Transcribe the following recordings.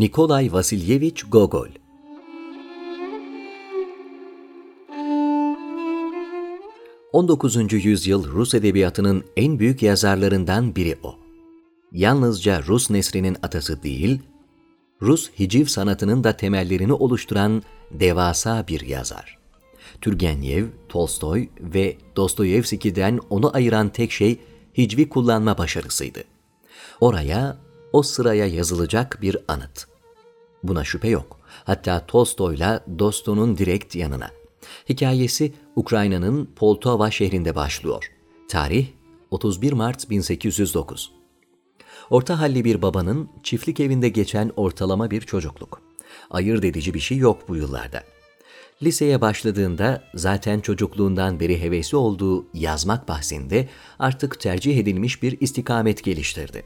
Nikolay Vasilyevich Gogol ...19. yüzyıl Rus edebiyatının en büyük yazarlarından biri o. Yalnızca Rus nesrinin atası değil, Rus hiciv sanatının da temellerini oluşturan devasa bir yazar. Turgenev, Tolstoy ve Dostoyevski'den onu ayıran tek şey hicvi kullanma başarısıydı. Oraya, o sıraya yazılacak bir anıt. Buna şüphe yok. Hatta Tolstoy'la Doston'un direkt yanına. Hikayesi Ukrayna'nın Poltava şehrinde başlıyor. Tarih 31 Mart 1809. Orta halli bir babanın çiftlik evinde geçen ortalama bir çocukluk. Ayırt edici bir şey yok bu yıllarda. Liseye başladığında zaten çocukluğundan beri hevesli olduğu yazmak bahsinde artık tercih edilmiş bir istikamet geliştirdi.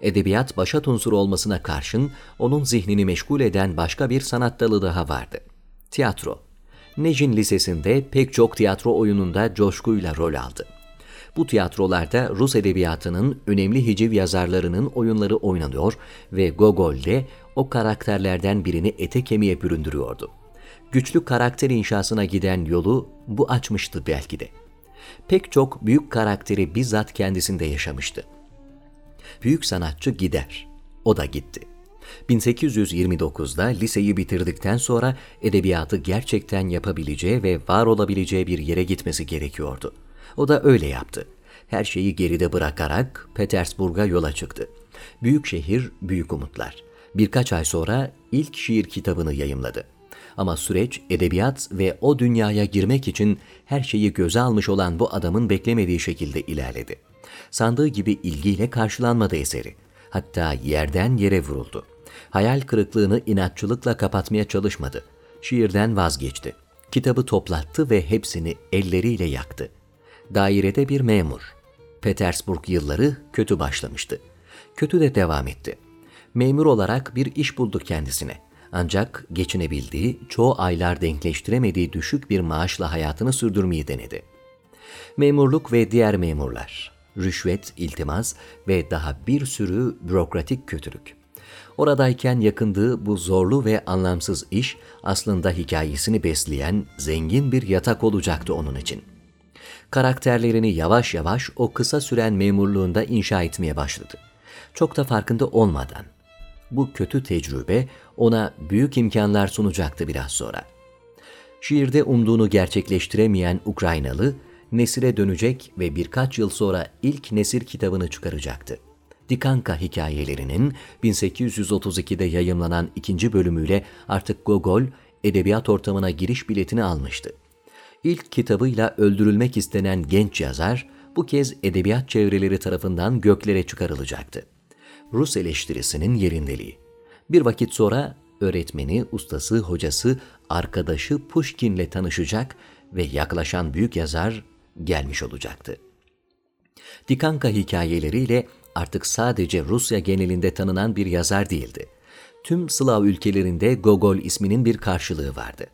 Edebiyat başat unsuru olmasına karşın onun zihnini meşgul eden başka bir sanat dalı daha vardı. Tiyatro. Nejin Lisesi'nde pek çok tiyatro oyununda coşkuyla rol aldı. Bu tiyatrolarda Rus edebiyatının önemli hiciv yazarlarının oyunları oynanıyor ve Gogol de o karakterlerden birini ete kemiğe büründürüyordu. Güçlü karakter inşasına giden yolu bu açmıştı belki de. Pek çok büyük karakteri bizzat kendisinde yaşamıştı. Büyük sanatçı gider. O da gitti. 1829'da liseyi bitirdikten sonra edebiyatı gerçekten yapabileceği ve var olabileceği bir yere gitmesi gerekiyordu. O da öyle yaptı. Her şeyi geride bırakarak Petersburg'a yola çıktı. Büyük şehir, büyük umutlar. Birkaç ay sonra ilk şiir kitabını yayımladı. Ama süreç edebiyat ve o dünyaya girmek için her şeyi göze almış olan bu adamın beklemediği şekilde ilerledi. Sandığı gibi ilgiyle karşılanmadı eseri. Hatta yerden yere vuruldu. Hayal kırıklığını inatçılıkla kapatmaya çalışmadı. Şiirden vazgeçti. Kitabı toplattı ve hepsini elleriyle yaktı. Dairede bir memur. Petersburg yılları kötü başlamıştı. Kötü de devam etti. Memur olarak bir iş buldu kendisine. Ancak geçinebildiği, çoğu aylar denkleştiremediği düşük bir maaşla hayatını sürdürmeyi denedi. Memurluk ve diğer memurlar, rüşvet, iltimas ve daha bir sürü bürokratik kötülük. Oradayken yakındığı bu zorlu ve anlamsız iş aslında hikayesini besleyen zengin bir yatak olacaktı onun için. Karakterlerini yavaş yavaş o kısa süren memurluğunda inşa etmeye başladı. Çok da farkında olmadan. Bu kötü tecrübe ona büyük imkanlar sunacaktı biraz sonra. Şiirde umduğunu gerçekleştiremeyen Ukraynalı, nesire dönecek ve birkaç yıl sonra ilk nesir kitabını çıkaracaktı. Dikanka hikayelerinin 1832'de yayımlanan ikinci bölümüyle artık Gogol, edebiyat ortamına giriş biletini almıştı. İlk kitabıyla öldürülmek istenen genç yazar, bu kez edebiyat çevreleri tarafından göklere çıkarılacaktı. Rus eleştirisinin yerindeliği. Bir vakit sonra öğretmeni, ustası, hocası, arkadaşı Pushkin'le tanışacak ve yaklaşan büyük yazar gelmiş olacaktı. Dikanka hikayeleriyle artık sadece Rusya genelinde tanınan bir yazar değildi. Tüm Slav ülkelerinde Gogol isminin bir karşılığı vardı.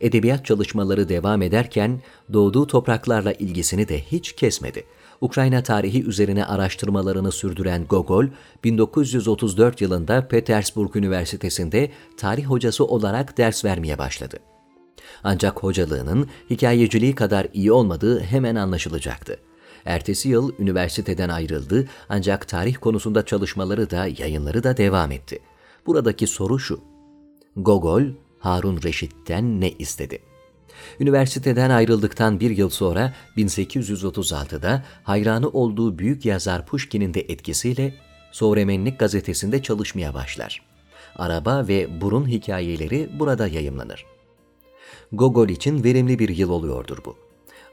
Edebiyat çalışmaları devam ederken doğduğu topraklarla ilgisini de hiç kesmedi. Ukrayna tarihi üzerine araştırmalarını sürdüren Gogol, 1934 yılında Petersburg Üniversitesi'nde tarih hocası olarak ders vermeye başladı. Ancak hocalığının hikayeciliği kadar iyi olmadığı hemen anlaşılacaktı. Ertesi yıl üniversiteden ayrıldı ancak tarih konusunda çalışmaları da yayınları da devam etti. Buradaki soru şu. Gogol, Harun Reşit'ten ne istedi? Üniversiteden ayrıldıktan bir yıl sonra 1836'da hayranı olduğu büyük yazar Pushkin'in de etkisiyle Sovremenlik gazetesinde çalışmaya başlar. Araba ve burun hikayeleri burada yayımlanır. Gogol için verimli bir yıl oluyordur bu.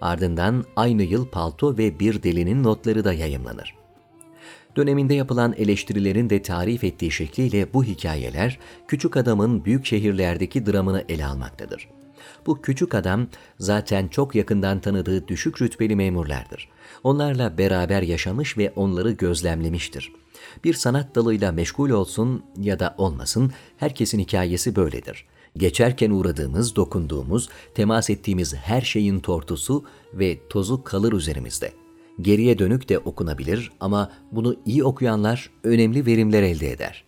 Ardından aynı yıl Palto ve Bir Delinin notları da yayımlanır. Döneminde yapılan eleştirilerin de tarif ettiği şekliyle bu hikayeler küçük adamın büyük şehirlerdeki dramını ele almaktadır. Bu küçük adam zaten çok yakından tanıdığı düşük rütbeli memurlardır. Onlarla beraber yaşamış ve onları gözlemlemiştir. Bir sanat dalıyla meşgul olsun ya da olmasın herkesin hikayesi böyledir. Geçerken uğradığımız, dokunduğumuz, temas ettiğimiz her şeyin tortusu ve tozu kalır üzerimizde. Geriye dönük de okunabilir ama bunu iyi okuyanlar önemli verimler elde eder.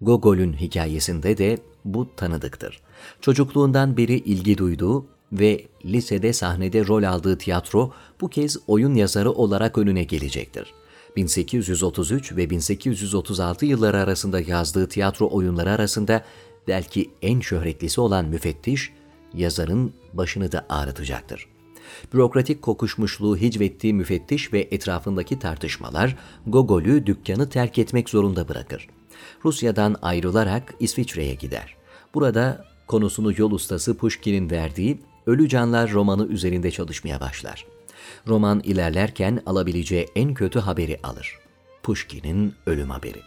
Gogol'ün hikayesinde de bu tanıdıktır. Çocukluğundan beri ilgi duyduğu ve lisede sahnede rol aldığı tiyatro bu kez oyun yazarı olarak önüne gelecektir. 1833 ve 1836 yılları arasında yazdığı tiyatro oyunları arasında belki en şöhretlisi olan Müfettiş, yazarın başını da ağrıtacaktır. Bürokratik kokuşmuşluğu hicvettiği müfettiş ve etrafındaki tartışmalar Gogol'ü dükkanı terk etmek zorunda bırakır. Rusya'dan ayrılarak İsviçre'ye gider. Burada konusunu yol ustası Pushkin'in verdiği Ölü Canlar romanı üzerinde çalışmaya başlar. Roman ilerlerken alabileceği en kötü haberi alır. Pushkin'in ölüm haberi.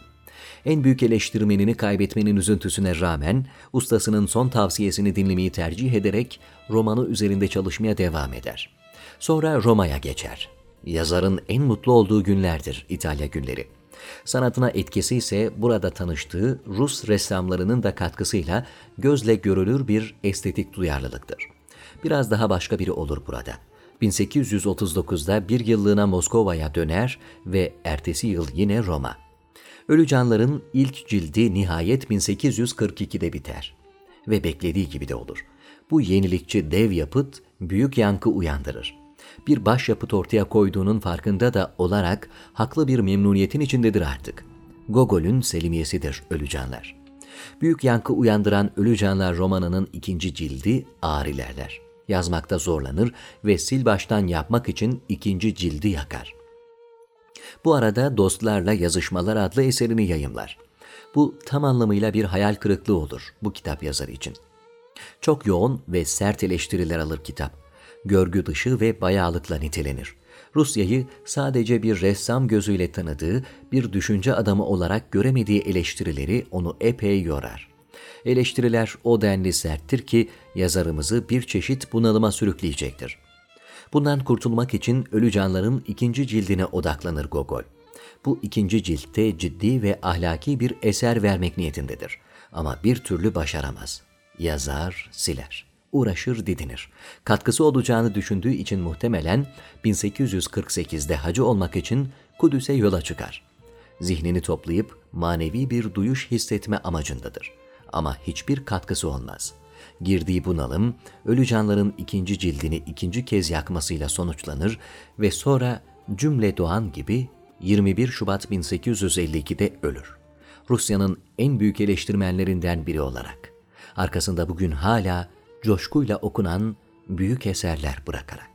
En büyük eleştirmenini kaybetmenin üzüntüsüne rağmen ustasının son tavsiyesini dinlemeyi tercih ederek romanı üzerinde çalışmaya devam eder. Sonra Roma'ya geçer. Yazarın en mutlu olduğu günlerdir İtalya günleri. Sanatına etkisi ise burada tanıştığı Rus ressamlarının da katkısıyla gözle görülür bir estetik duyarlılıktır. Biraz daha başka biri olur burada. 1839'da bir yıllığına Moskova'ya döner ve ertesi yıl yine Roma. Ölü Canlar'ın ilk cildi nihayet 1842'de biter. Ve beklediği gibi de olur. Bu yenilikçi dev yapıt büyük yankı uyandırır. Bir başyapıt ortaya koyduğunun farkında da olarak haklı bir memnuniyetin içindedir artık. Gogol'ün Selimiyesidir Ölü Canlar. Büyük yankı uyandıran Ölü Canlar romanının ikinci cildi ağır ilerler. Yazmakta zorlanır ve sil baştan yapmak için ikinci cildi yakar. Bu arada Dostlarla Yazışmalar adlı eserini yayımlar. Bu tam anlamıyla bir hayal kırıklığı olur bu kitap yazarı için. Çok yoğun ve sert eleştiriler alır kitap. Görgü dışı ve bayağılıkla nitelenir. Rusya'yı sadece bir ressam gözüyle tanıdığı, bir düşünce adamı olarak göremediği eleştirileri onu epey yorar. Eleştiriler o denli serttir ki yazarımızı bir çeşit bunalıma sürükleyecektir. Bundan kurtulmak için Ölü Canlar'ın ikinci cildine odaklanır Gogol. Bu ikinci ciltte ciddi ve ahlaki bir eser vermek niyetindedir. Ama bir türlü başaramaz. Yazar, siler. Uğraşır, didinir. Katkısı olacağını düşündüğü için muhtemelen 1848'de hacı olmak için Kudüs'e yola çıkar. Zihnini toplayıp manevi bir duyuş hissetme amacındadır. Ama hiçbir katkısı olmaz.'' girdiği bunalım, ölü canların ikinci cildini ikinci kez yakmasıyla sonuçlanır ve sonra cümle doğan gibi 21 Şubat 1852'de ölür. Rusya'nın en büyük eleştirmenlerinden biri olarak. Arkasında bugün hala coşkuyla okunan büyük eserler bırakarak.